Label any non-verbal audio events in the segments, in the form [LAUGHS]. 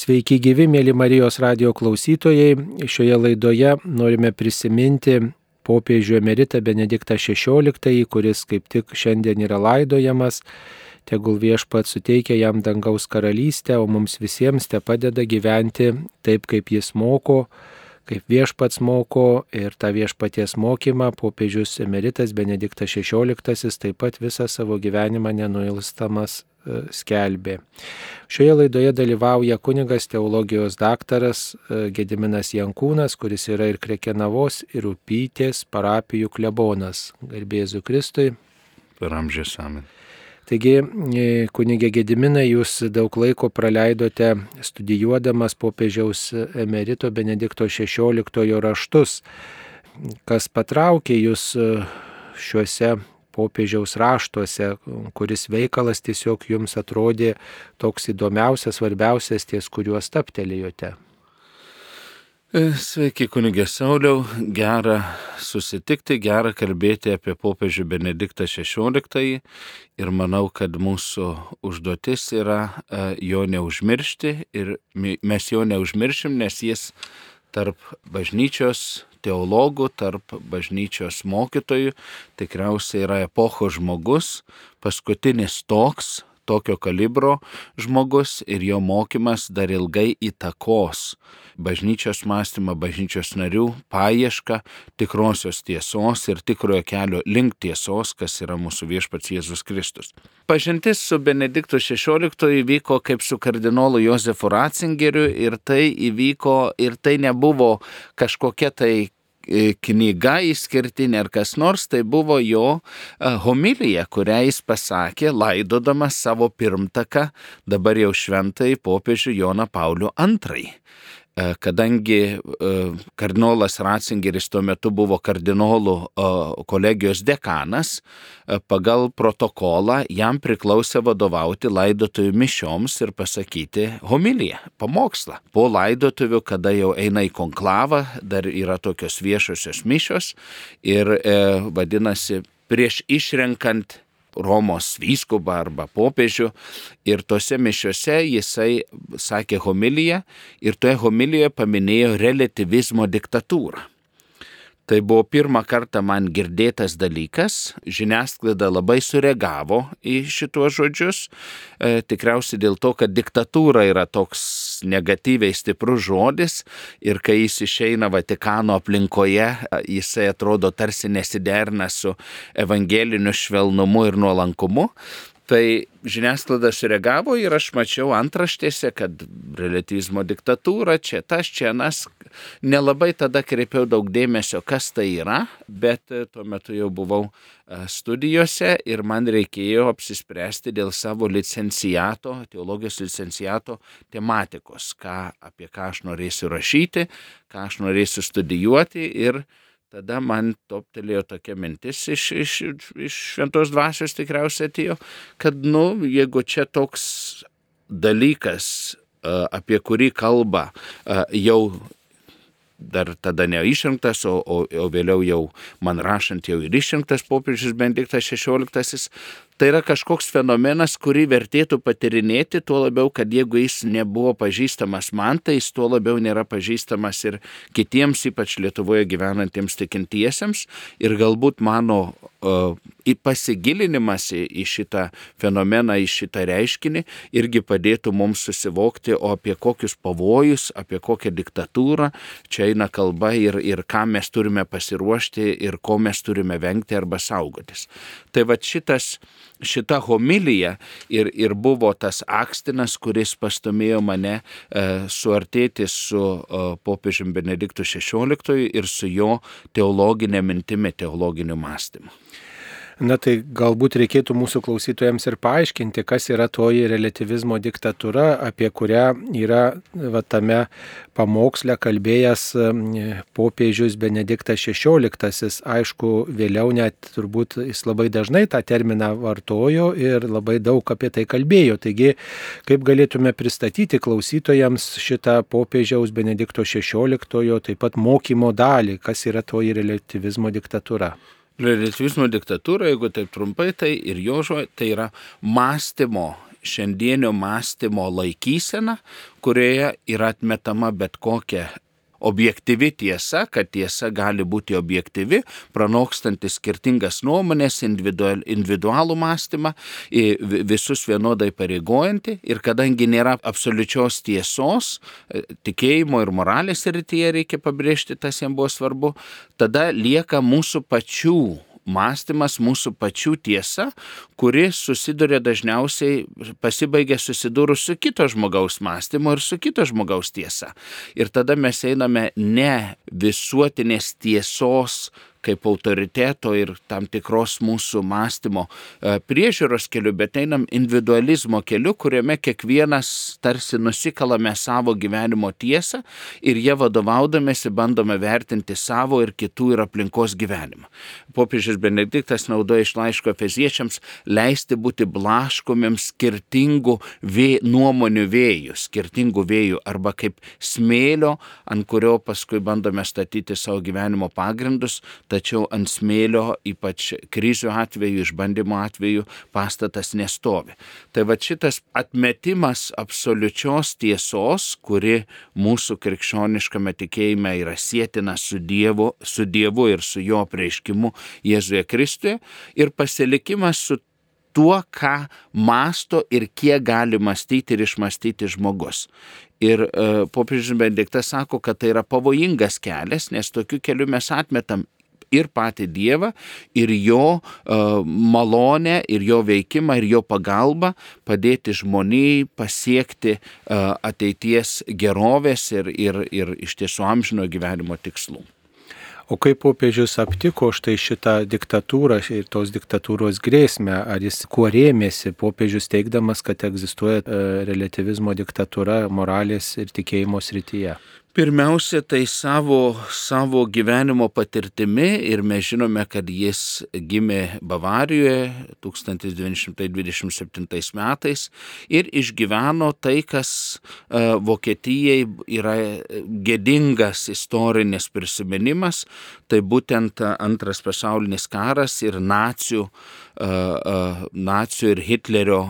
Sveiki gyvi, mėly Marijos radio klausytojai. Šioje laidoje norime prisiminti popiežių emeritą Benediktą XVI, kuris kaip tik šiandien yra laidojamas. Tegul viešpat suteikia jam dangaus karalystę, o mums visiems te padeda gyventi taip, kaip jis moko, kaip viešpats moko ir tą viešpaties mokymą popiežius emeritas Benediktas XVI taip pat visą savo gyvenimą nenuilstamas skelbė. Šioje laidoje dalyvauja kunigas teologijos daktaras Gediminas Jankūnas, kuris yra ir Krekenavos, ir Upytės parapijų klebonas. Garbėzu Kristui. Per amžius amen. Taigi, kunigė Gediminai, jūs daug laiko praleidote studijuodamas popiežiaus emerito Benedikto XVI raštus. Kas patraukė jūs šiuose popiežiaus raštuose, kuris veikalas tiesiog jums atrodė toks įdomiausias, svarbiausias, ties kuriuo staptelėjote. Sveiki, kunigė Sauliau, gera susitikti, gera kalbėti apie popiežių Benediktą XVI ir manau, kad mūsų užduotis yra jo neužmiršti ir mes jo neužmiršim, nes jis tarp bažnyčios teologų, tarp bažnyčios mokytojų, tikriausiai yra epocho žmogus, paskutinis toks, tokio kalibro žmogus ir jo mokymas dar ilgai įtakos bažnyčios mąstymą, bažnyčios narių paiešką tikrosios tiesos ir tikrojo kelio link tiesos, kas yra mūsų viešpats Jėzus Kristus. Pažintis su Benediktu XVI įvyko kaip su kardinolu Jozefu Ratzingeriu ir tai įvyko ir tai nebuvo kažkokia tai knyga išskirtinė ar kas nors, tai buvo jo homilija, kurią jis pasakė, laidodamas savo pirmtaką, dabar jau šventai popiežių Joną Paulių II kadangi kardinolas Ratzingeris tuo metu buvo kardinolų kolegijos dekanas, pagal protokolą jam priklausė vadovauti laidotuvių mišioms ir pasakyti homiliją, pamokslą. Po laidotuvių, kada jau eina į konklavą, dar yra tokios viešosios mišios ir e, vadinasi, prieš išrenkant Romos vyskupą arba popiežių ir tose mišiuose jisai sakė homiliją ir toje homilijoje paminėjo relativizmo diktatūrą. Tai buvo pirmą kartą man girdėtas dalykas, žiniasklaida labai sureagavo į šituos žodžius, e, tikriausiai dėl to, kad diktatūra yra toks negatyviai stiprus žodis ir kai jis išeina Vatikano aplinkoje, jisai atrodo tarsi nesiderina su evangeliniu švelnumu ir nuolankumu. Tai žiniasklaida sureagavo ir aš mačiau antraštėse, kad relativizmo diktatūra, čia tas, čia nas. Nelabai tada kreipiau daug dėmesio, kas tai yra, bet tuo metu jau buvau studijose ir man reikėjo apsispręsti dėl savo licenciato, teologijos licenciato tematikos, ką, apie ką aš norėsiu rašyti, ką aš norėsiu studijuoti ir Tada man toptelėjo tokia mintis iš, iš, iš šventos dvasios tikriausiai atėjo, kad, nu, jeigu čia toks dalykas, apie kurį kalba jau dar tada neišrinktas, o, o, o vėliau jau man rašant jau ir išrinktas popiežius Benediktas XVI, tai yra kažkoks fenomenas, kurį vertėtų patirinėti, tuo labiau, kad jeigu jis nebuvo pažįstamas man, tai jis tuo labiau nėra pažįstamas ir kitiems, ypač Lietuvoje gyvenantiems tikintiesiems. Ir galbūt mano uh, pasigilinimas į šitą fenomeną, į šitą reiškinį irgi padėtų mums susivokti, o apie kokius pavojus, apie kokią diktatūrą čia eina kalba ir, ir ką mes turime pasiruošti ir ko mes turime vengti arba saugotis. Tai va šitas šita homilija ir, ir buvo tas akstinas, kuris pastumėjo mane e, suartėti su e, popiežiumi Benediktu XVI ir su jo teologinė mintimi, teologiniu mąstymu. Na tai galbūt reikėtų mūsų klausytojams ir paaiškinti, kas yra toji relativizmo diktatūra, apie kurią yra va, tame pamoksle kalbėjęs popiežius Benediktas XVI. Aišku, vėliau net turbūt jis labai dažnai tą terminą vartojo ir labai daug apie tai kalbėjo. Taigi, kaip galėtume pristatyti klausytojams šitą popiežiaus Benedikto XVI taip pat mokymo dalį, kas yra toji relativizmo diktatūra. Relativizmo diktatūra, jeigu taip trumpai, tai ir jo žodžiai, tai yra mąstymo šiandienio mąstymo laikysena, kurioje yra atmetama bet kokia objektyvi tiesa, kad tiesa gali būti objektyvi, pranokstanti skirtingas nuomonės, individual, individualų mąstymą, visus vienodai pareigojanti ir kadangi nėra absoliučios tiesos, e, tikėjimo ir moralės rytyje reikia pabrėžti, tas jiems buvo svarbu, tada lieka mūsų pačių mąstymas mūsų pačių tiesa, kuri susiduria dažniausiai, pasibaigia susidūrus su kito žmogaus mąstymu ir su kito žmogaus tiesa. Ir tada mes einame ne visuotinės tiesos kaip autoriteto ir tam tikros mūsų mąstymo e, priežiūros keliu, bet einam individualizmo keliu, kuriame kiekvienas tarsi nusikalame savo gyvenimo tiesą ir jie vadovaudamėsi bandome vertinti savo ir kitų ir aplinkos gyvenimą. Popiežius Benediktas naudoja iš laiško feziečiams leisti būti blaškomiems skirtingų vė, nuomonių vėjų, skirtingų vėjų arba kaip smėlio, ant kurio paskui bandome statyti savo gyvenimo pagrindus, tačiau ant smėlio, ypač krizių atveju, išbandymo atveju, pastatas nestovi. Tai va šitas atmetimas absoliučios tiesos, kuri mūsų krikščioniškame tikėjime yra sėtina su Dievu, su Dievu ir su jo prieiškimu Jėzuje Kristuje, ir pasilikimas su tuo, ką masto ir kiek gali mąstyti ir išmastyti žmogus. Ir e, popiežius Benediktas sako, kad tai yra pavojingas kelias, nes tokiu keliu mes atmetam ir patį Dievą, ir jo uh, malonę, ir jo veikimą, ir jo pagalbą padėti žmoniai pasiekti uh, ateities gerovės ir, ir, ir iš tiesų amžino gyvenimo tikslų. O kaip popiežius aptiko štai šitą diktatūrą ir tos diktatūros grėsmę, ar jis kuo rėmėsi popiežius teikdamas, kad egzistuoja relativizmo diktatūra moralės ir tikėjimo srityje? Pirmiausia, tai savo, savo gyvenimo patirtimi ir mes žinome, kad jis gimė Bavarijoje 1927 metais ir išgyveno tai, kas uh, Vokietijai yra gėdingas istorinis prisiminimas, tai būtent antras pasaulinis karas ir nacijų uh, nacių ir Hitlerio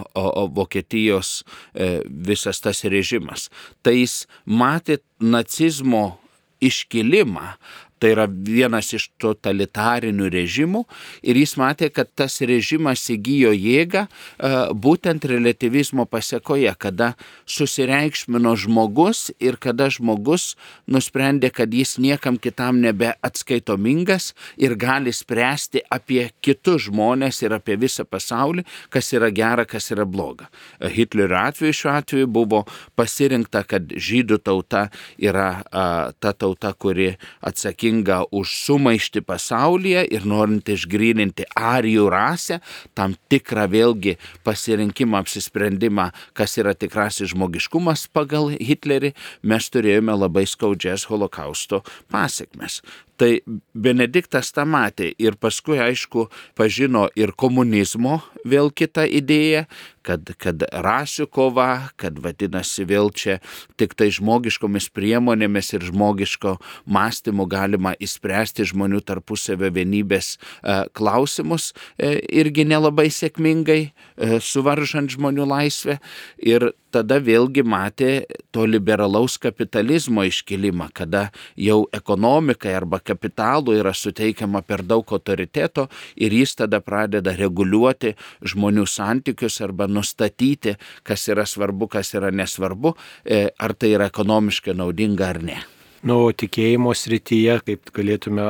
Vokietijos e, visas tas režimas. Tai jis matė nacizmo iškilimą Tai yra vienas iš totalitarinių režimų ir jis matė, kad tas režimas įgyjo jėgą e, būtent relativizmo pasiekoje, kada susireikšmino žmogus ir kada žmogus nusprendė, kad jis niekam kitam nebeatskaitomingas ir gali spręsti apie kitus žmonės ir apie visą pasaulį, kas yra gera, kas yra bloga. Hitlerio atveju šiuo atveju buvo pasirinkta, kad žydų tauta yra a, ta tauta, kuri atsakinga atsakinga už sumaišti pasaulyje ir norint išgryninti arijų rasę, tam tikrą vėlgi pasirinkimą, apsisprendimą, kas yra tikrasis žmogiškumas pagal Hitlerį, mes turėjome labai skaudžias holokausto pasiekmes. Tai Benediktas tą matė ir paskui, aišku, pažino ir komunizmo vėl kitą idėją, kad, kad rasių kova, kad vadinasi vėl čia tik tai žmogiškomis priemonėmis ir žmogiško mąstymu galima įspręsti žmonių tarpusavio vienybės e, klausimus, e, irgi nelabai sėkmingai e, suvaržant žmonių laisvę. Ir tada vėlgi matė to liberalaus kapitalizmo iškilimą, kada jau ekonomikai arba kapitalui yra suteikiama per daug autoriteto ir jis tada pradeda reguliuoti žmonių santykius arba nustatyti, kas yra svarbu, kas yra nesvarbu, e, ar tai yra ekonomiškai naudinga ar ne. Nu, tikėjimo srityje, kaip galėtume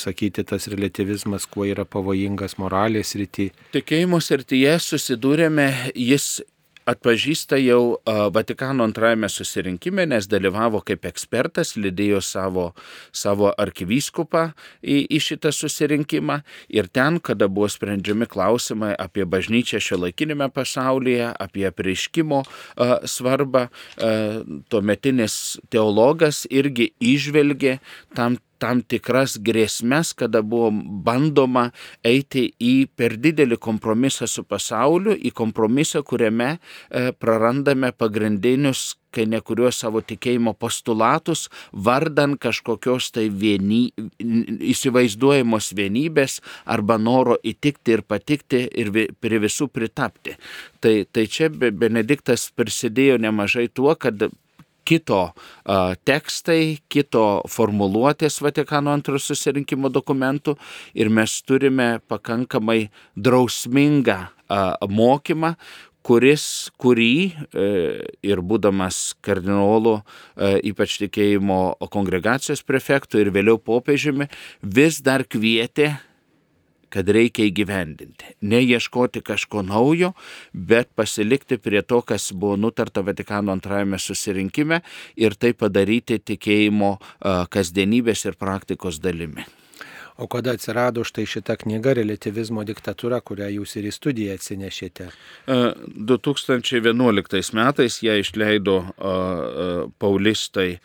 sakyti, tas relativizmas, kuo yra pavojingas moralės srityje. Tikėjimo srityje susidūrėme, jis atpažįsta jau Vatikano antrajame susirinkime, nes dalyvavo kaip ekspertas, lydėjo savo, savo arkivyskupą į, į šitą susirinkimą. Ir ten, kada buvo sprendžiami klausimai apie bažnyčią šio laikinėme pasaulyje, apie prieškimo svarbą, tuometinis teologas irgi išvelgė tam tam tikras grėsmes, kada buvo bandoma eiti į per didelį kompromisą su pasauliu, į kompromisą, kuriame e, prarandame pagrindinius kai nekuriuos savo tikėjimo postulatus, vardan kažkokios tai vieny, įsivaizduojamos vienybės arba noro įtikti ir patikti ir prie visų pritapti. Tai, tai čia Benediktas prisidėjo nemažai tuo, kad kito tekstai, kito formuluotės Vatikano antrojo susirinkimo dokumentų ir mes turime pakankamai drausmingą mokymą, kuris, kurį e, ir būdamas kardinolu, e, ypač tikėjimo kongregacijos prefektu ir vėliau popiežiumi, vis dar kvietė kad reikia įgyvendinti. Neieškoti kažko naujo, bet pasilikti prie to, kas buvo nutarta Vatikano antrajame susirinkime ir tai padaryti tikėjimo kasdienybės ir praktikos dalimi. O kada atsirado štai šita knyga Relativizmo diktatūra, kurią jūs ir į studiją atsinešėte? 2011 metais ją išleido paulistai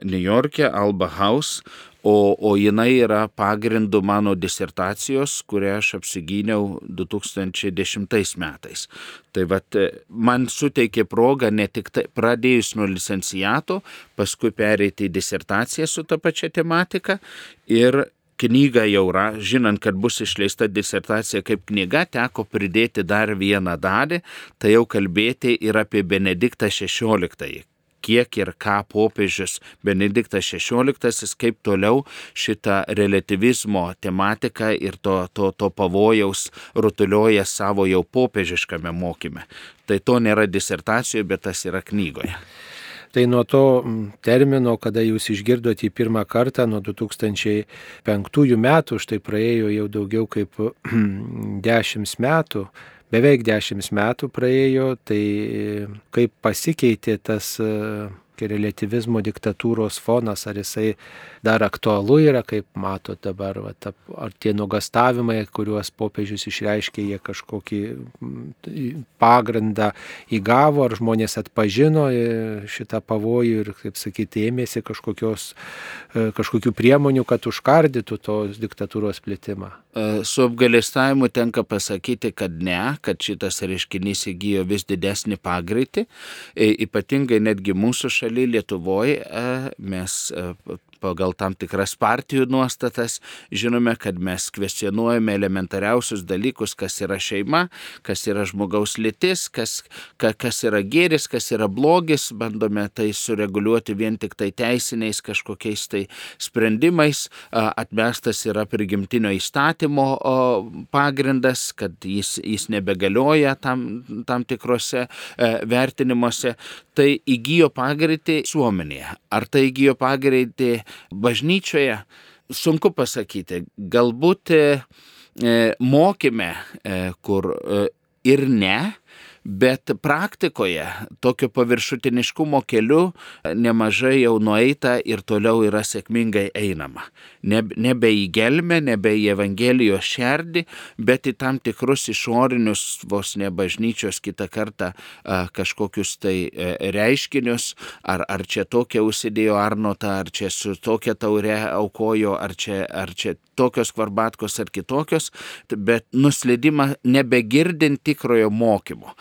New York'e, Alba House, o, o jinai yra pagrindu mano disertacijos, kurią aš apsigyniau 2010 metais. Tai vat, man suteikė progą ne tik tai pradėjus nuo licencijato, paskui pereiti į disertaciją su ta pačia tematika ir knygą jau yra, žinant, kad bus išleista disertacija kaip knyga, teko pridėti dar vieną dalį, tai jau kalbėti ir apie Benediktą XVI, kiek ir ką popiežius Benediktas XVI, kaip toliau šitą relativizmo tematiką ir to, to, to pavojaus rutulioja savo jau popiežiškame mokyme. Tai to nėra disertacijoje, bet tas yra knygoje. Tai nuo to termino, kada jūs išgirdote pirmą kartą, nuo 2005 metų, štai praėjo jau daugiau kaip [CLEARS THROAT] 10 metų, beveik dešimt metų praėjo, tai kaip pasikeitė tas relativizmo diktatūros fonas, ar jisai dar aktualu yra, kaip matot dabar, va, ta, ar tie nugastavimai, kuriuos popiežius išreiškė, jie kažkokį pagrindą įgavo, ar žmonės atpažino e, šitą pavojų ir, kaip sakyti, ėmėsi kažkokios, e, kažkokių priemonių, kad užkardytų tos diktatūros plitimą. E, su apgalėstavimu tenka pasakyti, kad ne, kad šitas reiškinys įgyjo vis didesnį pagreitį. Ypatingai netgi mūsų šalyje Lietuvoje mes e, pagal tam tikras partijų nuostatas, žinome, kad mes kvestionuojame elementariausius dalykus, kas yra šeima, kas yra žmogaus lytis, kas, ka, kas yra gėris, kas yra blogis, bandome tai sureguliuoti vien tik tai teisiniais kažkokiais tai sprendimais, atmestas yra prigimtinio įstatymo pagrindas, kad jis, jis nebegalioja tam, tam tikrose e, vertinimuose, tai įgyjo pagreitį suomenėje. Ar tai įgyjo pagreitį bažnyčioje, sunku pasakyti. Galbūt e, e mokyme, e, kur ir ne, bet praktikoje tokio paviršutiniškumo keliu nemažai jau nueita ir toliau yra sėkmingai einama. Nebe į gelmę, nebe į Evangelijos šerdį, bet į tam tikrus išorinius vos ne bažnyčios kitą kartą kažkokius tai e, reiškinius, ar, ar čia tokia užsidėjo Arnota, ar čia su tokia taure aukojo, ar čia, ar čia tokios kvarbatkos ar kitokios, bet nuslėdimą nebegirdint tikrojo mokymo.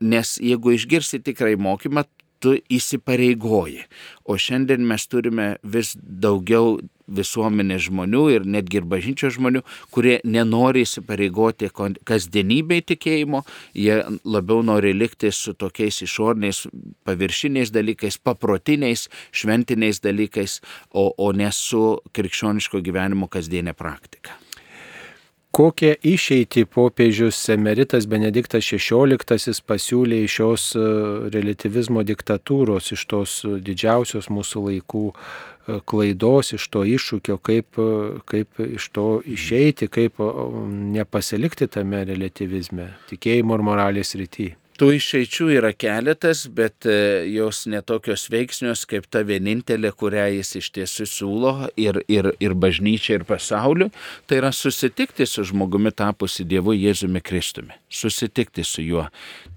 Nes jeigu išgirsi tikrai mokymą, tu įsipareigoji. O šiandien mes turime vis daugiau visuomenės žmonių ir netgi ir bažnyčios žmonių, kurie nenori įsipareigoti kasdienybei tikėjimo, jie labiau nori likti su tokiais išorniais, paviršiniais dalykais, paprotiniais, šventiniais dalykais, o, o ne su krikščioniško gyvenimo kasdienė praktika. Kokią išeitį popiežius emeritas Benediktas XVI pasiūlė iš šios e, relativizmo diktatūros, iš tos didžiausios mūsų laikų e, klaidos, iš to iššūkio, kaip, e, kaip iš to išeiti, kaip nepasilikti tame relativizme, tikėjimo ir moralės rytyje. Tų išeičių yra keletas, bet e, jos netokios veiksnios kaip ta vienintelė, kurią jis iš tiesų siūlo ir, ir, ir bažnyčia, ir pasauliu. Tai yra susitikti su žmogumi tapusi Dievu Jėzumi Kristumi. Susitikti su juo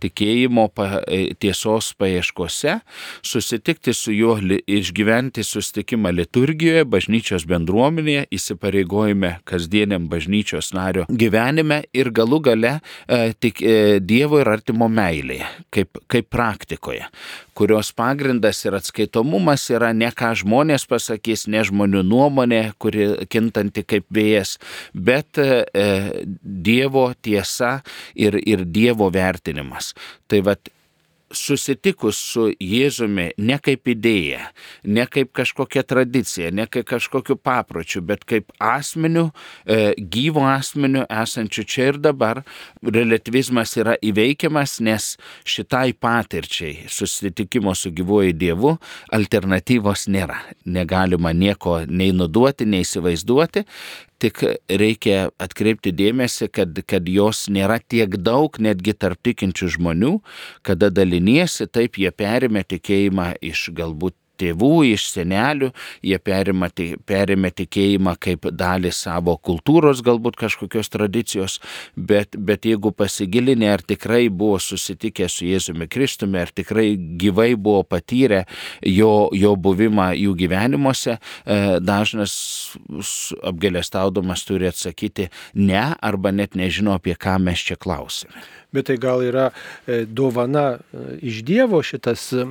tikėjimo e, tiesos paieškose, susitikti su juo, išgyventi susitikimą liturgijoje, bažnyčios bendruomenėje, įsipareigojime kasdieniam bažnyčios nario gyvenime ir galų gale e, tik Dievo ir artimo meilė meilėje, kaip, kaip praktikoje, kurios pagrindas ir atskaitomumas yra ne ką žmonės pasakys, ne žmonių nuomonė, kuri kintanti kaip vėjas, bet e, Dievo tiesa ir, ir Dievo vertinimas. Tai vad susitikus su Jėzumi ne kaip idėja, ne kaip kažkokia tradicija, ne kaip kažkokiu papročiu, bet kaip asmeniu, e, gyvo asmeniu esančiu čia ir dabar, relativizmas yra įveikiamas, nes šitai patirčiai susitikimo su gyvuoju Dievu alternatyvos nėra. Negalima nieko nei nuduoti, nei įsivaizduoti, tik reikia atkreipti dėmesį, kad, kad jos nėra tiek daug netgi tarp tikinčių žmonių, kada daliniesi, taip jie perėmė tikėjimą iš galbūt tėvų, iš senelių, jie perima, perėmė tikėjimą kaip dalį savo kultūros, galbūt kažkokios tradicijos, bet, bet jeigu pasigilinę, ar tikrai buvo susitikę su Jėzumi Kristumi, ar tikrai gyvai buvo patyrę jo, jo buvimą jų gyvenimuose, e, dažnas apgalėstaudamas turi atsakyti ne arba net nežino, apie ką mes čia klausime bet tai gal yra e, dovana e, iš Dievo šitas e,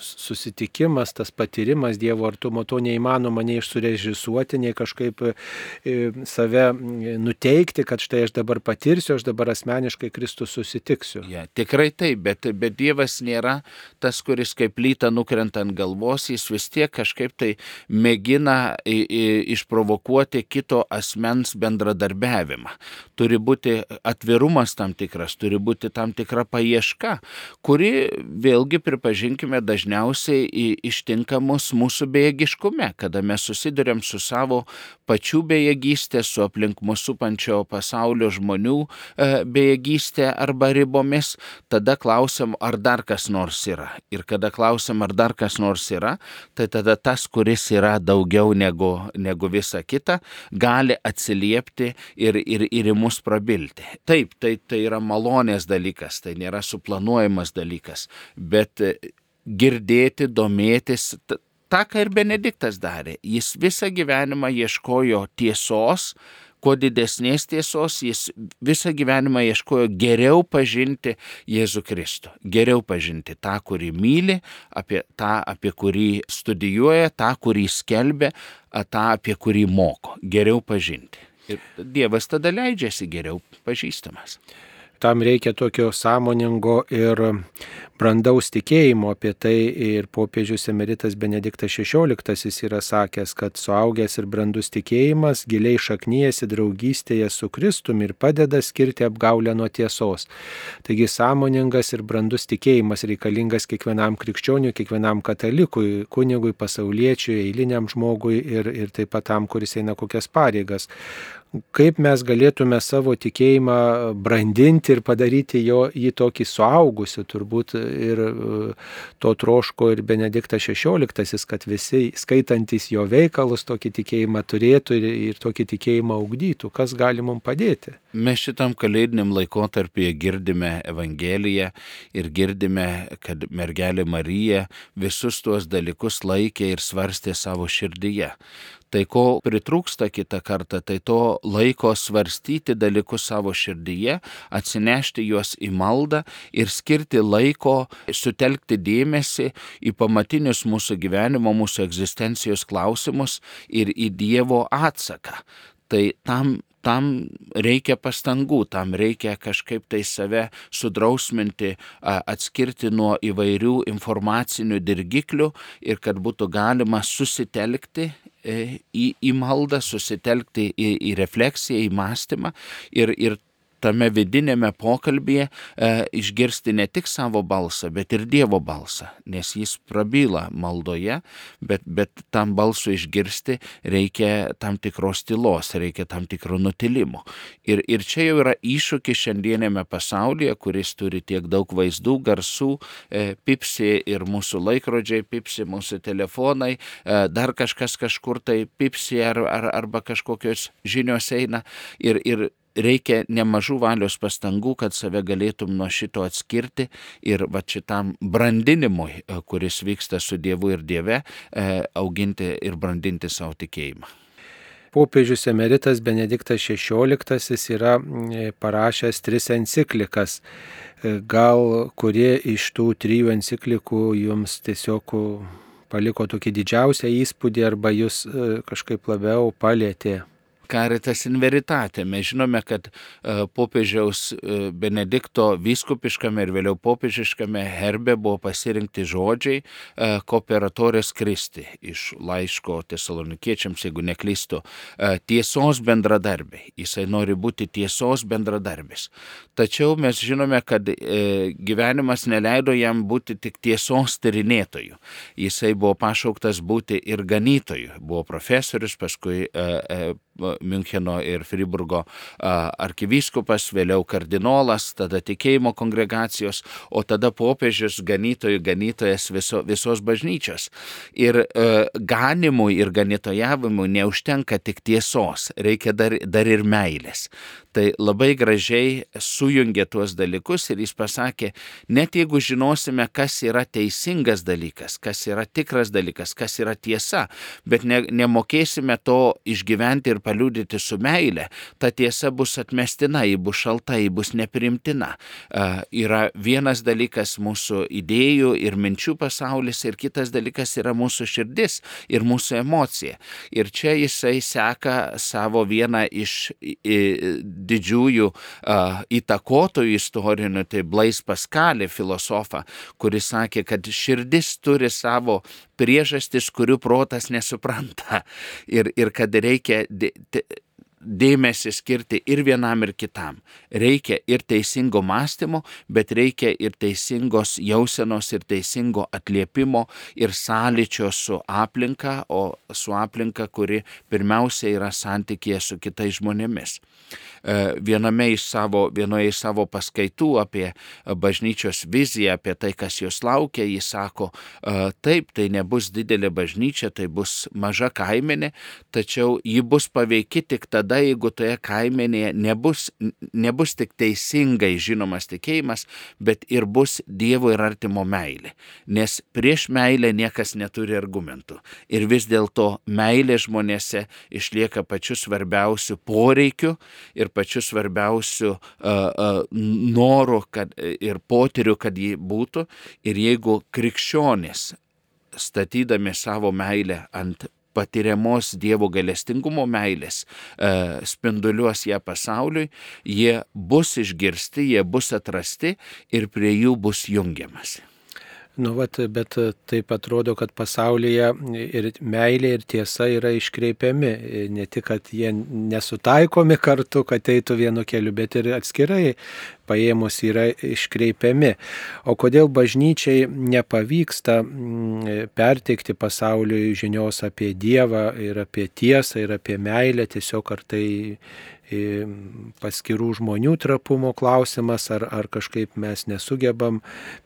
susitikimas, tas patyrimas Dievo artumo, to neįmanoma nei surežisuoti, nei kažkaip save nuteikti, kad štai aš dabar patirsiu, aš dabar asmeniškai Kristus susitiksiu. Ja, tikrai taip, bet, bet Dievas nėra tas, kuris kaip lyta nukrenta ant galvos, jis vis tiek kažkaip tai mėgina išprovokuoti kito asmens bendradarbiavimą. Turi būti atvirumas tam tikras darbas, turi būti tam tikra paieška, kuri vėlgi, pripažinkime, dažniausiai ištinka mus mūsų bejėgiškume, kada mes susidurėm su savo pačių bejėgystė, su aplink mūsų supančio pasaulio žmonių e, bejėgystė arba ribomis, tada klausim, ar dar kas nors yra. Ir kada klausim, ar dar kas nors yra, tai tada tas, kuris yra daugiau negu, negu visa kita, gali atsiliepti ir, ir, ir į mus prabilti. Taip, tai, tai yra malonu malonės dalykas, tai nėra suplanuojamas dalykas, bet e, girdėti, domėtis, tą, ką ir Benediktas darė. Jis visą gyvenimą ieškojo tiesos, kuo didesnės tiesos, jis visą gyvenimą ieškojo geriau pažinti Jėzų Kristų, geriau pažinti tą, kurį myli, apie tą, apie kurį studijuoja, tą, kurį skelbia, tą, apie kurį moko, geriau pažinti. Ir Dievas tada leidžiasi geriau pažįstamas tam reikia tokio sąmoningo ir brandaus tikėjimo. Apie tai ir popiežius emeritas Benediktas XVI yra sakęs, kad suaugęs ir brandus tikėjimas giliai šaknyjasi draugystėje su Kristumi ir padeda skirti apgaulę nuo tiesos. Taigi sąmoningas ir brandus tikėjimas reikalingas kiekvienam krikščioniui, kiekvienam katalikui, kunigui, pasauliečiui, eiliniam žmogui ir, ir taip pat tam, kuris eina kokias pareigas kaip mes galėtume savo tikėjimą brandinti ir padaryti jo, jį tokį suaugusiu, turbūt ir e, to troško ir Benediktas XVI, kad visi skaitantis jo veikalus tokį tikėjimą turėtų ir, ir tokį tikėjimą augdytų. Kas gali mums padėti? Mes šitam kalėdiniam laikotarpyje girdime Evangeliją ir girdime, kad mergelė Marija visus tuos dalykus laikė ir svarstė savo širdyje. Tai ko pritrūksta kitą kartą, tai to laiko svarstyti dalykus savo širdyje, atsinešti juos į maldą ir skirti laiko, sutelkti dėmesį į pamatinius mūsų gyvenimo, mūsų egzistencijos klausimus ir į Dievo atsaką. Tai tam tam reikia pastangų, tam reikia kažkaip tai save sudrausminti, atskirti nuo įvairių informacinių dirgiklių ir kad būtų galima susitelkti e, į, į maldą, susitelkti į, į refleksiją, į mąstymą ir, ir tame vidinėme pokalbėje e, išgirsti ne tik savo balsą, bet ir Dievo balsą, nes jis prabyla maldoje, bet, bet tam balsui išgirsti reikia tam tikros tylos, reikia tam tikro nutilimo. Ir, ir čia jau yra iššūkis šiandienėme pasaulyje, kuris turi tiek daug vaizdų, garsų, e, pipsi ir mūsų laikrodžiai, pipsi mūsų telefonai, e, dar kažkas kažkur tai pipsi ar, ar, arba kažkokios žinios eina ir, ir reikia nemažų valios pastangų, kad save galėtum nuo šito atskirti ir va šitam brandinimui, e, kuris vyksta su Dievu ir Dieve, e, auginti ir brandinti savo tikėjimą. Popiežius emeritas Benediktas XVI yra parašęs tris enciklikas. Gal kurie iš tų trijų enciklikų jums tiesiog paliko tokį didžiausią įspūdį arba jūs kažkaip labiau palėtė? Caritas in veritate. Mes žinome, kad e, popiežiaus e, Benedikto vyskupiškame ir vėliau popiežiškame herbe buvo pasirinkti žodžiai kooperatorės e, Kristi iš laiško tesalonikiečiams, jeigu neklystu, tiesos bendradarbiai. Jisai nori būti tiesos bendradarbis. Tačiau mes žinome, kad gyvenimas neleido jam būti tik tiesos tyrinėtojų. Jisai buvo pašauktas būti ir ganytojų. Buvo profesorius, paskui Müncheno ir Friburgo arkivyskupas, vėliau kardinolas, tada tikėjimo kongregacijos, o tada popiežius ganytojų ganytojas viso, visos bažnyčios. Ir e, ganimui ir ganytojavimui neužtenka tik tiesos, reikia dar, dar ir meilės. Tai labai gražiai sujungė tuos dalykus ir jis pasakė, net jeigu žinosime, kas yra teisingas dalykas, kas yra tikras dalykas, kas yra tiesa, bet ne, nemokėsime to išgyventi ir paliūdyti su meile, ta tiesa bus atmestina, ji bus šalta, ji bus neprimtina. Yra vienas dalykas mūsų idėjų ir minčių pasaulis ir kitas dalykas yra mūsų širdis ir mūsų emocija. Ir čia jisai seka savo vieną iš didžiųjų įtakotojų istorinių, tai Blais Paskalė filosofą, kuris sakė, kad širdis turi savo priežastis, kurių protas nesupranta ir, ir kad reikia th- dėmesį skirti ir vienam, ir kitam. Reikia ir teisingo mąstymo, bet reikia ir teisingos jausenos, ir teisingo atliepimo, ir sąlyčio su aplinka, o su aplinka, kuri pirmiausia yra santykėje su kitais žmonėmis. E, viename iš savo, vienoje iš savo paskaitų apie bažnyčios viziją, apie tai, kas jos laukia, jis sako, e, taip, tai nebus didelė bažnyčia, tai bus maža kaimenė, tačiau ji bus paveiki tik tada, jeigu toje kaimenėje nebus, nebus tik teisingai žinomas tikėjimas, bet ir bus Dievo ir artimo meilė. Nes prieš meilę niekas neturi argumentų. Ir vis dėlto meilė žmonėse išlieka pačiu svarbiausiu poreikiu ir pačiu svarbiausiu uh, uh, noru kad, ir potyriu, kad ji būtų. Ir jeigu krikščionis statydami savo meilę ant patiriamos Dievo galestingumo meilės e, spinduliuos ją pasauliui, jie bus išgirsti, jie bus atrasti ir prie jų bus jungiamasi. Nu, vat, bet taip atrodo, kad pasaulyje ir meilė, ir tiesa yra iškreipiami. Ne tik, kad jie nesutaikomi kartu, kad eitų vienu keliu, bet ir atskirai paėmus yra iškreipiami. O kodėl bažnyčiai nepavyksta mm, perteikti pasauliui žinios apie Dievą ir apie tiesą ir apie meilę, tiesiog ar tai paskirų žmonių trapumo klausimas, ar, ar kažkaip mes nesugebam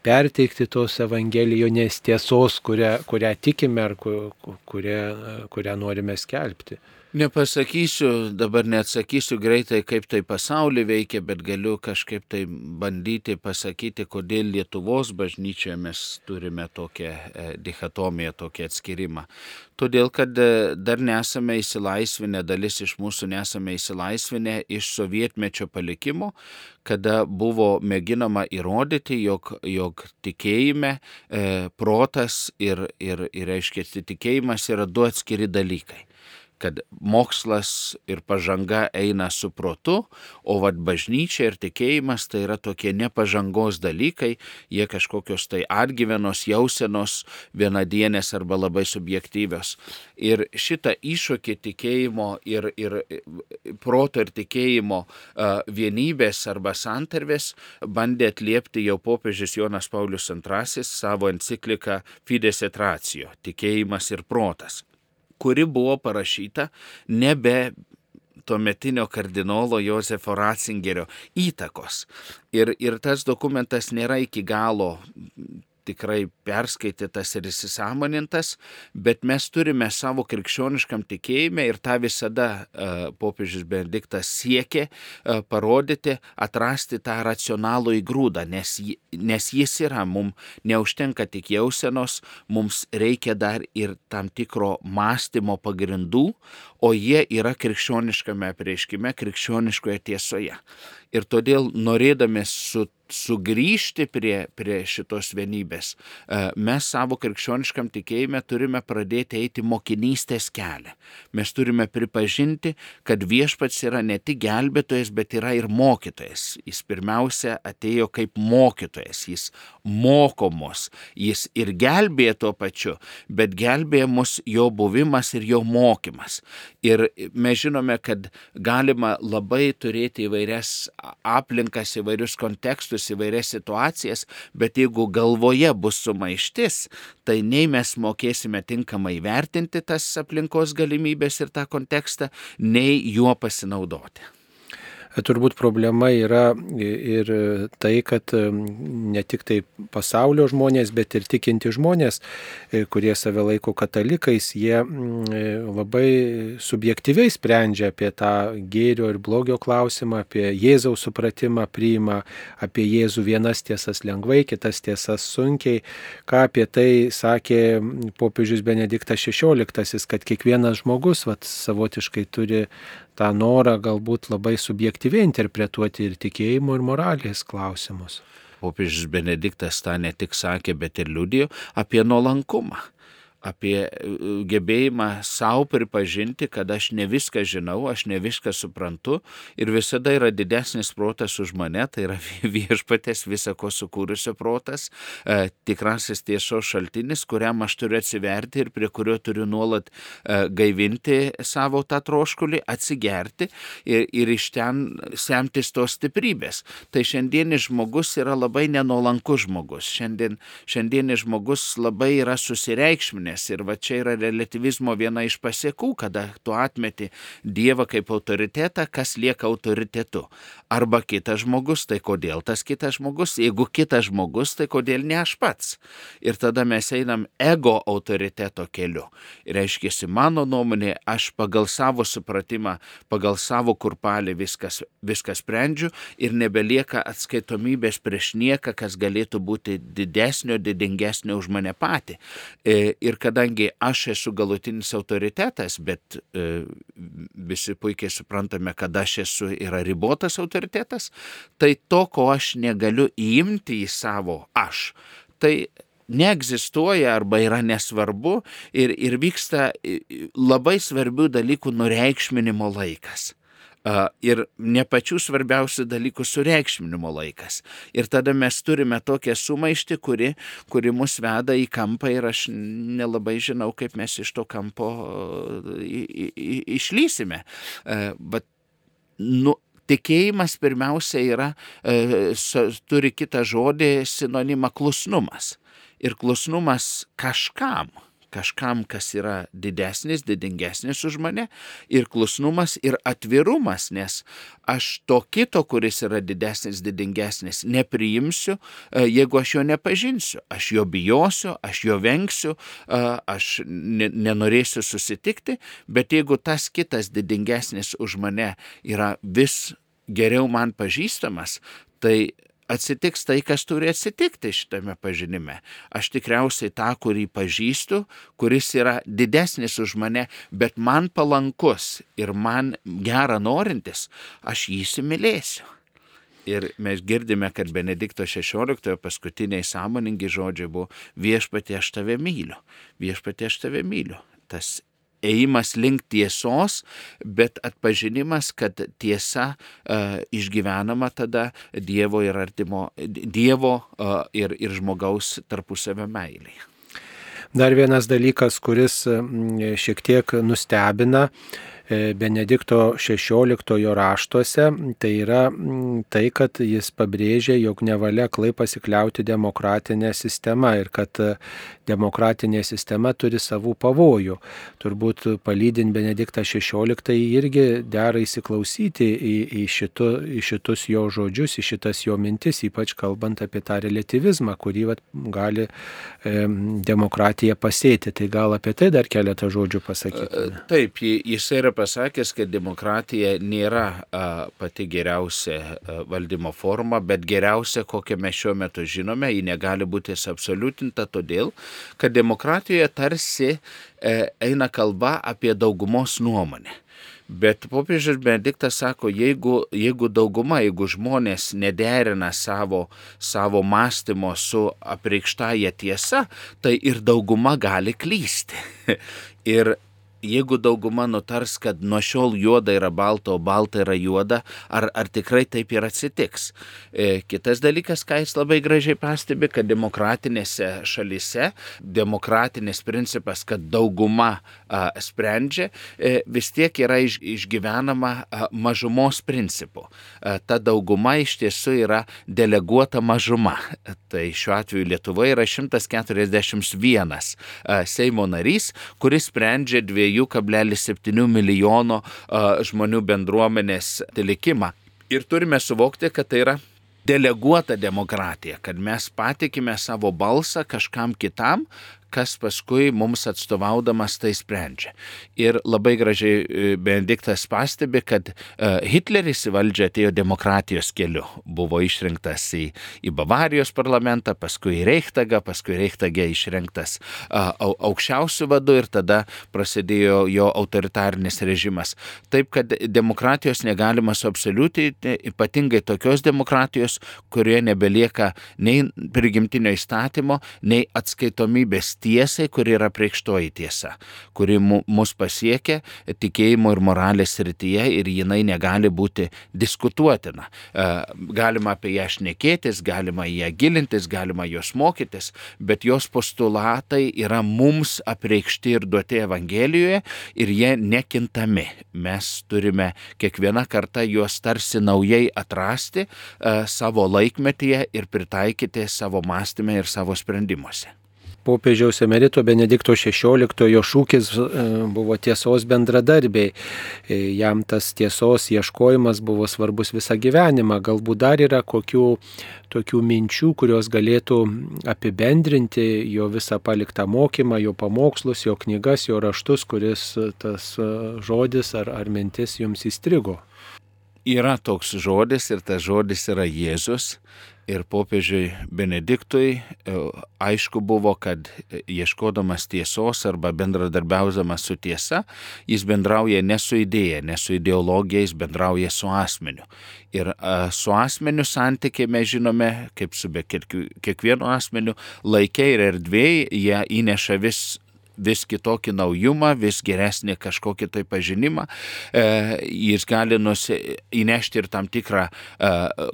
perteikti tos evangelijos tiesos, kurią, kurią tikime ar kurią, kurią norime skelbti. Nepasakysiu, dabar neatsakysiu greitai, kaip tai pasaulį veikia, bet galiu kažkaip tai bandyti pasakyti, kodėl Lietuvos bažnyčioje mes turime tokią e, dichotomiją, tokį atskirimą. Todėl, kad e, dar nesame įsilaisvinę, dalis iš mūsų nesame įsilaisvinę iš sovietmečio palikimo, kada buvo mėginama įrodyti, jog, jog tikėjime e, protas ir, ir, ir, reiškia, tikėjimas yra du atskiri dalykai kad mokslas ir pažanga eina su protu, o vad bažnyčia ir tikėjimas tai yra tokie nepažangos dalykai, jie kažkokios tai atgyvenos, jausenos, vienadienės arba labai subjektyvios. Ir šitą iššūkį tikėjimo ir, ir proto ir tikėjimo vienybės arba santarvės bandė atliepti jau popiežius Jonas Paulius II savo encikliką Fides et Ratio - tikėjimas ir protas kuri buvo parašyta nebe tuometinio kardinolo Josefo Ratzingerio įtakos. Ir, ir tas dokumentas nėra iki galo tikrai perskaitytas ir įsisamonintas, bet mes turime savo krikščioniškam tikėjime ir tą visada uh, popiežius Benediktas siekė uh, parodyti, atrasti tą racionalų įgrūdą, nes, nes jis yra, mums neužtenka tik jausenos, mums reikia dar ir tam tikro mąstymo pagrindų, o jie yra krikščioniškame prieškime, krikščioniškoje tiesoje. Ir todėl norėdami su sugrįžti prie, prie šitos vienybės, e, mes savo krikščioniškam tikėjime turime pradėti eiti mokinystės kelią. Mes turime pripažinti, kad viešpats yra ne tik gelbėtojas, bet yra ir mokytojas. Jis pirmiausia atėjo kaip mokytojas, jis moko mus, jis ir gelbėja tuo pačiu, bet gelbėja mus jo buvimas ir jo mokymas. Ir mes žinome, kad galima labai turėti įvairias aplinkas, įvairius kontekstus, įvairias situacijas, bet jeigu galvoje bus sumaištis, tai nei mes mokėsime tinkamai vertinti tas aplinkos galimybės ir tą kontekstą, nei juo pasinaudoti. Turbūt problema yra ir tai, kad ne tik tai pasaulio žmonės, bet ir tikinti žmonės, e, kurie save laiko katalikais, jie labai subjektyviai sprendžia apie tą gėrio ir blogio klausimą, apie Jėzaus supratimą priima, apie Jėzų vienas tiesas lengvai, kitas tiesas sunkiai. Ką apie tai sakė popiežius Benediktas XVI, kad kiekvienas žmogus vat, savotiškai turi tą norą galbūt labai subjektyviai interpretuoti ir tikėjimo, ir moralės klausimus. Popiežius Benediktas tą ne tik sakė, bet ir liudijo apie nuolankumą apie e, gebėjimą savo pripažinti, kad aš ne viską žinau, aš ne viską suprantu ir visada yra didesnis protas už mane, tai yra [LAUGHS] viešpatės visako sukūrusio protas, e, tikrasis tiesos šaltinis, kuriam aš turiu atsiverti ir prie kurio turiu nuolat e, gaivinti savo tą troškulį, atsigerti ir, ir iš ten semtis tos stiprybės. Tai šiandienis žmogus yra labai nenolankus žmogus. Šiandien, šiandienis žmogus labai yra susireikšminęs nuomonės. Ir va čia yra relativizmo viena iš pasiekų, kada tu atmeti Dievą kaip autoritetą, kas lieka autoritetu. Arba kitas žmogus, tai kodėl tas kitas žmogus, jeigu kitas žmogus, tai kodėl ne aš pats. Ir tada mes einam ego autoriteto keliu. Ir reiškia, mano nuomonė, aš pagal savo supratimą, pagal savo kurpalį viskas, viskas sprendžiu ir nebelieka atskaitomybės prieš nieką, kas galėtų būti didesnio, didingesnio už mane patį. E, ir kadangi aš esu galutinis autoritetas, bet e, visi puikiai suprantame, kad aš esu yra ribotas autoritetas, tai to, ko aš negaliu įimti į savo aš, tai neegzistuoja arba yra nesvarbu ir, ir vyksta labai svarbių dalykų nureikšminimo laikas ir ne pačių svarbiausių dalykų sureikšminimo laikas. Ir tada mes turime tokią sumaištį, kuri, kuri mus veda į kampą ir aš nelabai žinau, kaip mes iš to kampo išlysime. Bet, nu, tikėjimas pirmiausia yra, turi kitą žodį sinonimą klusnumas. Ir klusnumas kažkam kažkam, kas yra didesnis, didingesnis už mane, ir klusnumas, ir atvirumas, nes aš to kito, kuris yra didesnis, didingesnis, nepriimsiu, e, jeigu aš jo nepažinsiu. Aš jo bijosiu, aš jo vengsiu, e, aš nenorėsiu susitikti, bet jeigu tas kitas didingesnis už mane yra vis geriau man pažįstamas, tai atsitiks tai, kas turi atsitikti šitame pažinime. Aš tikriausiai tą, kurį pažįstu, kuris yra didesnis už mane, bet man palankus ir man gerą norintis, aš jį įsimylėsiu. Ir mes girdime, kad Benedikto XVI paskutiniai sąmoningi žodžiai buvo viešpatė aš tave myliu, viešpatė aš tave myliu. Tas ėjimas link tiesos, bet atpažinimas, kad tiesa uh, išgyvenama tada Dievo ir artimo, Dievo uh, ir, ir žmogaus tarpusavio meilėje. Dar vienas dalykas, kuris šiek tiek nustebina, E, Benedikto XVI raštuose, tai yra tai, kad jis pabrėžė, jog nevalia klai pasikliauti demokratinę sistemą ir kad e, demokratinė sistema turi savų pavojų. Turbūt palydint Benediktą XVI irgi dera įsiklausyti į, į, šitu, į šitus jo žodžius, į šitas jo mintis, ypač kalbant apie tą relativizmą, kurį vat, gali e, demokratija pasėti. Tai gal apie tai dar keletą žodžių pasakyti. Taip, jis yra pasakęs, kad demokratija nėra pati geriausia valdymo forma, bet geriausia, kokią mes šiuo metu žinome, ji negali būti absoliutinta todėl, kad demokratijoje tarsi e, eina kalba apie daugumos nuomonę. Bet popiežius Benediktas sako, jeigu, jeigu dauguma, jeigu žmonės nederina savo, savo mąstymo su apreikštaja tiesa, tai ir dauguma gali klysti. [LAUGHS] ir jeigu dauguma nutars, kad nuo šiol juoda yra balta, o balta yra juoda, ar, ar tikrai taip ir atsitiks. E, kitas dalykas, ką jis labai gražiai pastebi, kad demokratinėse šalise demokratinis principas, kad dauguma a, sprendžia, e, vis tiek yra iš, išgyvenama a, mažumos principu. A, ta dauguma iš tiesų yra deleguota mažuma. Tai šiuo atveju Lietuvoje yra 141 a, Seimo narys, kuris sprendžia dviejų 2,7 milijono žmonių bendruomenės likimą. Ir turime suvokti, kad tai yra deleguota demokratija, kad mes patikime savo balsą kažkam kitam, kas paskui mums atstovaudamas tai sprendžia. Ir labai gražiai e, Benediktas pastebi, kad e, Hitleris į valdžią atėjo demokratijos keliu. Buvo išrinktas į, į Bavarijos parlamentą, paskui į Reichtagą, paskui Reichtagė išrinktas aukščiausių vadų ir tada prasidėjo jo autoritarinis režimas. Taip, kad demokratijos negalima suabsoliutinti, ypatingai tokios demokratijos, kurioje nebelieka nei prigimtinio įstatymo, nei atskaitomybės tiesai, kuri yra priekštoji tiesa, kuri mus pasiekia tikėjimo ir moralės srityje ir jinai negali būti diskutuotina. E, galima apie ją šnekėtis, galima į ją gilintis, galima jos mokytis, bet jos postulatai yra mums apreikšti ir duoti Evangelijoje ir jie nekintami. Mes turime kiekvieną kartą juos tarsi naujai atrasti e, savo laikmetyje ir pritaikyti savo mąstymę ir savo sprendimuose popiežiaus emerito Benedikto XVI šūkis e, buvo tiesos bendradarbiai. E, jam tas tiesos ieškojimas buvo svarbus visą gyvenimą. Galbūt dar yra kokių tokių minčių, kurios galėtų apibendrinti jo visą paliktą mokymą, jo pamokslus, jo knygas, jo raštus, kuris tas e, žodis ar, ar mintis jums įstrigo. Yra toks žodis ir tas žodis yra Jėzus ir popiežiui Benediktui e, aišku buvo, kad ieškodamas tiesos arba bendradarbiaudamas su tiesa, jis bendrauja ne su idėja, ne su ideologija, jis bendrauja su asmeniu. Ir a, e, su asmeniu santykiai mes žinome, kaip su kiekvienu asmeniu, laikė ir erdvėjai jie įneša vis vis kitokį naujumą, vis geresnį kažkokį tai pažinimą. E, jis gali nusi, įnešti ir tam tikrą e,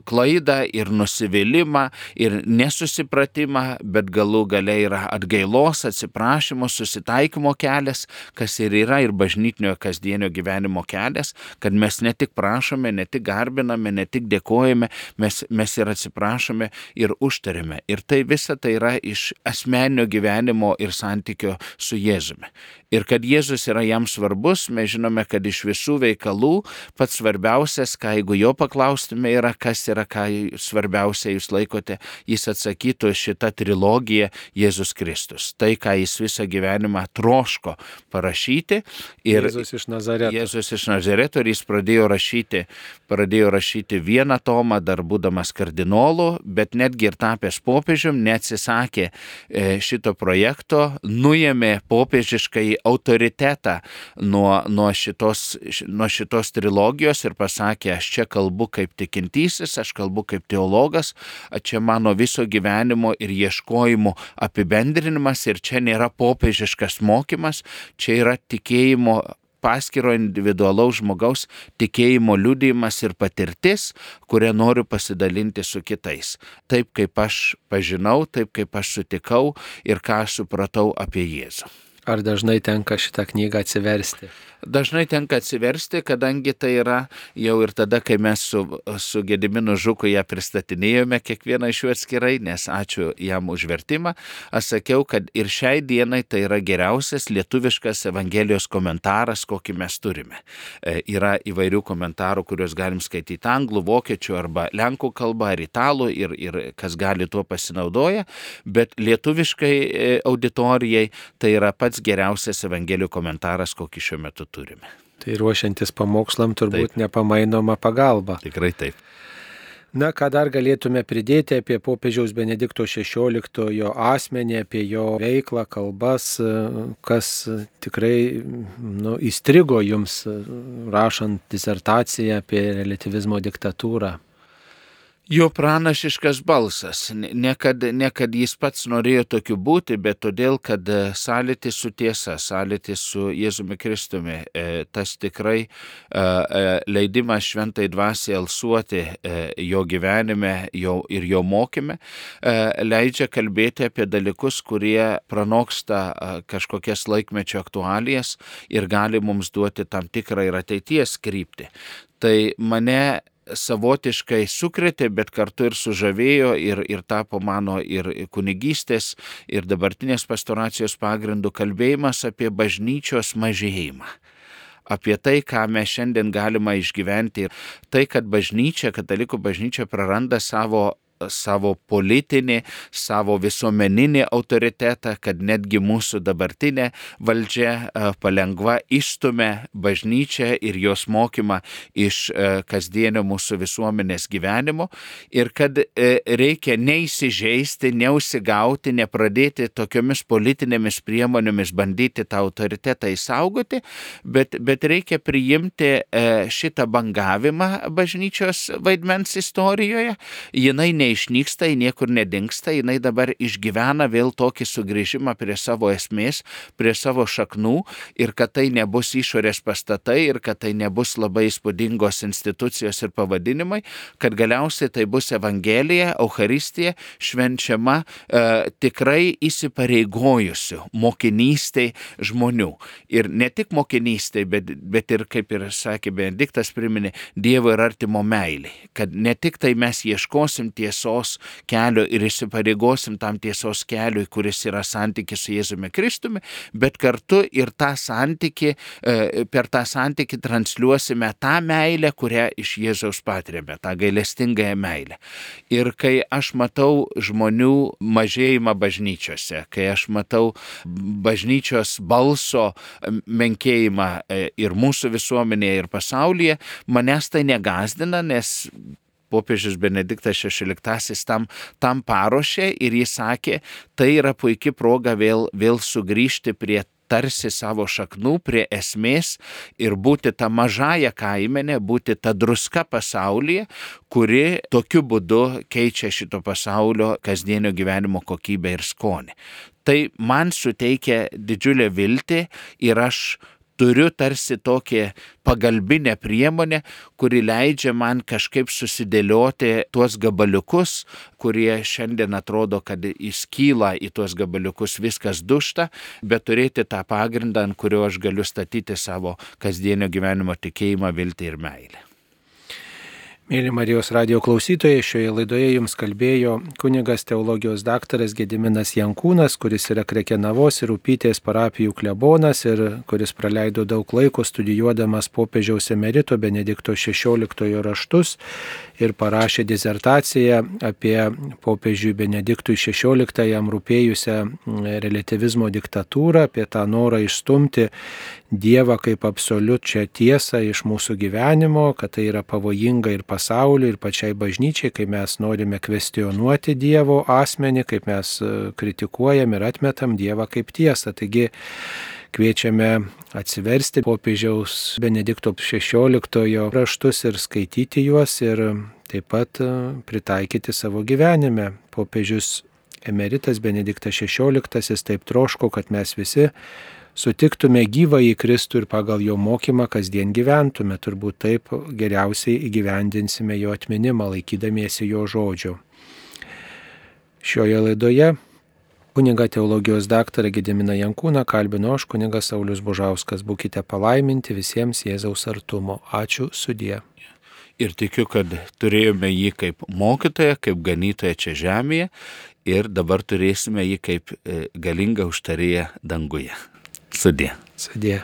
klaidą, ir nusivylimą, ir nesusipratimą, bet galų gale yra atgailos, atsiprašymo, susitaikymo kelias, kas ir yra ir bažnytinio kasdienio gyvenimo kelias, kad mes ne tik prašome, ne tik garbiname, ne tik dėkojame, mes, mes ir atsiprašome ir užtarėme. Ir tai visa tai yra iš asmeninio gyvenimo ir santykio su su Jėzumi. Ir kad Jėzus yra jam svarbus, mes žinome, kad iš visų veikalų pats svarbiausias, ką jeigu jo paklaustume, yra, kas yra, ką svarbiausia jūs laikote, jis atsakytų šitą trilogiją Jėzus Kristus. Tai, ką jis visą gyvenimą troško parašyti. Ir Jėzus iš Nazareto. Jėzus iš Nazareto ir jis pradėjo rašyti, pradėjo rašyti vieną tomą, dar būdamas kardinolu, bet netgi ir tapęs popiežium, neatsisakė e, šito projekto, nuėmė popiežiškai autoritetą nuo, nuo, šitos, nuo šitos trilogijos ir pasakė, aš čia kalbu kaip tikintysis, aš kalbu kaip teologas, čia mano viso gyvenimo ir ieškojimo apibendrinimas ir čia nėra popiežiškas mokymas, čia yra tikėjimo paskiro individualaus žmogaus tikėjimo liūdėjimas ir patirtis, kurią noriu pasidalinti su kitais. Taip kaip aš pažinau, taip kaip aš sutikau ir ką supratau apie Jėzų. Ar dažnai tenka šitą knygą atsiversti? dažnai tenka atsiversti, kadangi tai yra jau ir tada, kai mes su, su Gediminu Žuku ją pristatinėjome kiekvieną iš jų atskirai, nes ačiū jam už vertimą, aš sakiau, kad ir šiai dienai tai yra geriausias lietuviškas Evangelijos komentaras, kokį mes turime. E, yra įvairių komentarų, kuriuos galim skaityti anglų, vokiečių arba lenkų kalba ar italų ir, ir kas gali tuo pasinaudoja, bet lietuviškai e, auditorijai tai yra pats geriausias Evangelijų komentaras, kokį šiuo metu turime. Tai ruošiantis pamokslam turbūt taip. nepamainoma pagalba. Tikrai taip. Na, ką dar galėtume pridėti apie popiežiaus Benedikto XVI asmenį, apie jo veiklą, kalbas, kas tikrai nu, įstrigo jums rašant disertaciją apie relativizmo diktatūrą. Jo pranašiškas balsas, ne kad, ne kad jis pats norėjo tokiu būti, bet todėl, kad e, sąlytis su tiesa, sąlytis su Jėzumi Kristumi, e, tas tikrai e, leidimas šventai dvasiai alsuoti jo gyvenime jo, ir jo mokyme, leidžia kalbėti apie dalykus, kurie pranoksta kažkokias laikmečio aktualijas ir gali mums duoti tam tikrą ir ateities kryptį. Tai mane savotiškai sukretė, bet kartu ir sužavėjo ir, ir tapo mano ir kunigystės, ir dabartinės pastoracijos pagrindų kalbėjimas apie bažnyčios mažėjimą. Apie tai, ką mes šiandien galime išgyventi ir tai, kad bažnyčia, katalikų bažnyčia praranda savo savo politinį, savo visuomeninį autoritetą, kad netgi mūsų dabartinė valdžia e, palengva išstumia bažnyčią ir jos mokymą iš e, kasdienio mūsų visuomenės gyvenimo ir kad e, reikia neįsižeisti, neusigauti, nepradėti tokiomis politinėmis priemonėmis bandyti tą autoritetą įsaugoti, bet, bet reikia priimti šitą bangavimą bažnyčios vaidmens istorijoje. Jinai ne neišnyksta, ji niekur nedingsta, jinai dabar išgyvena vėl tokį sugrįžimą prie savo esmės, prie savo šaknų ir kad tai nebus išorės pastatai ir kad tai nebus labai įspūdingos institucijos ir pavadinimai, kad galiausiai tai bus Evangelija, Euharistija švenčiama e, tikrai įsipareigojusių mokinystėj žmonių. Ir ne tik mokinystėj, bet, bet ir, kaip ir sakė Benediktas, priminė Dievo ir artimo meilį. Kad ne tik tai mes ieškosim ties tiesos kelio ir įsipareigosim tam tiesos keliui, kuris yra santykis su Jėzumi Kristumi, bet kartu ir tą santyki, e, per tą santyki transliuosime tą meilę, kurią iš Jėzaus patiriame, tą gailestingąją meilę. Ir kai aš matau žmonių mažėjimą bažnyčiose, kai aš matau bažnyčios balso menkėjimą e, ir mūsų visuomenėje, ir pasaulyje, manęs tai negazdina, nes popiežius Benediktas XVI tam, tam paruošė ir jis sakė, tai yra puikia proga vėl, vėl sugrįžti prie tarsi savo šaknų prie esmės ir būti tą mažąją kaimenę, būti tą druską pasaulyje, kuri tokiu būdu keičia šito pasaulio kasdienio gyvenimo kokybę ir skonį. Tai man suteikia didžiulę viltį ir aš turiu tarsi tokią pagalbinę priemonę, kuri leidžia man kažkaip susidėlioti tuos gabaliukus, kurie šiandien atrodo, kad įskyla į tuos gabaliukus viskas dušta, bet turėti tą pagrindą, ant kurio aš galiu statyti savo kasdienio gyvenimo tikėjimą, viltį ir meilę. Mėly Marijos radio klausytojai, šioje laidoje jums kalbėjo kunigas teologijos daktaras Gediminas Jankūnas, kuris yra Krekenavos ir Upytės parapijų klebonas ir kuris praleido daug laiko studijuodamas popiežiaus emerito Benedikto XVI raštus ir parašė disertaciją apie popiežiui Benediktui XVI jam rūpėjusią relativizmo diktatūrą, apie tą norą išstumti Dievą kaip absoliučią tiesą iš mūsų gyvenimo, kad tai yra pavojinga ir pavojinga pasauliu, ir pačiai bažnyčiai, kai mes norime kvestionuoti Dievo asmenį, kaip mes e, kritikuojam ir atmetam Dievą kaip tiesą. Taigi kviečiame atsiversti popiežiaus Benedikto XVI raštus ir skaityti juos ir taip pat e, pritaikyti savo gyvenime. Popiežius emeritas Benediktas XVI taip troško, kad mes visi sutiktume gyvą į Kristų ir pagal jo mokymą kasdien gyventume, turbūt taip geriausiai įgyvendinsime jo atminimą, laikydamiesi jo žodžio. Šioje laidoje kuniga teologijos daktarą Gediminą Jankūną kalbino aš kunigas Saulis Bužauskas. Būkite palaiminti visiems Jėzaus artumo. Ačiū sudie. Ir tikiu, kad turėjome jį kaip mokytoją, kaip ganytoją čia žemėje ir dabar turėsime jį kaip e, galingą užtarėją danguje. Sudė. Sudė.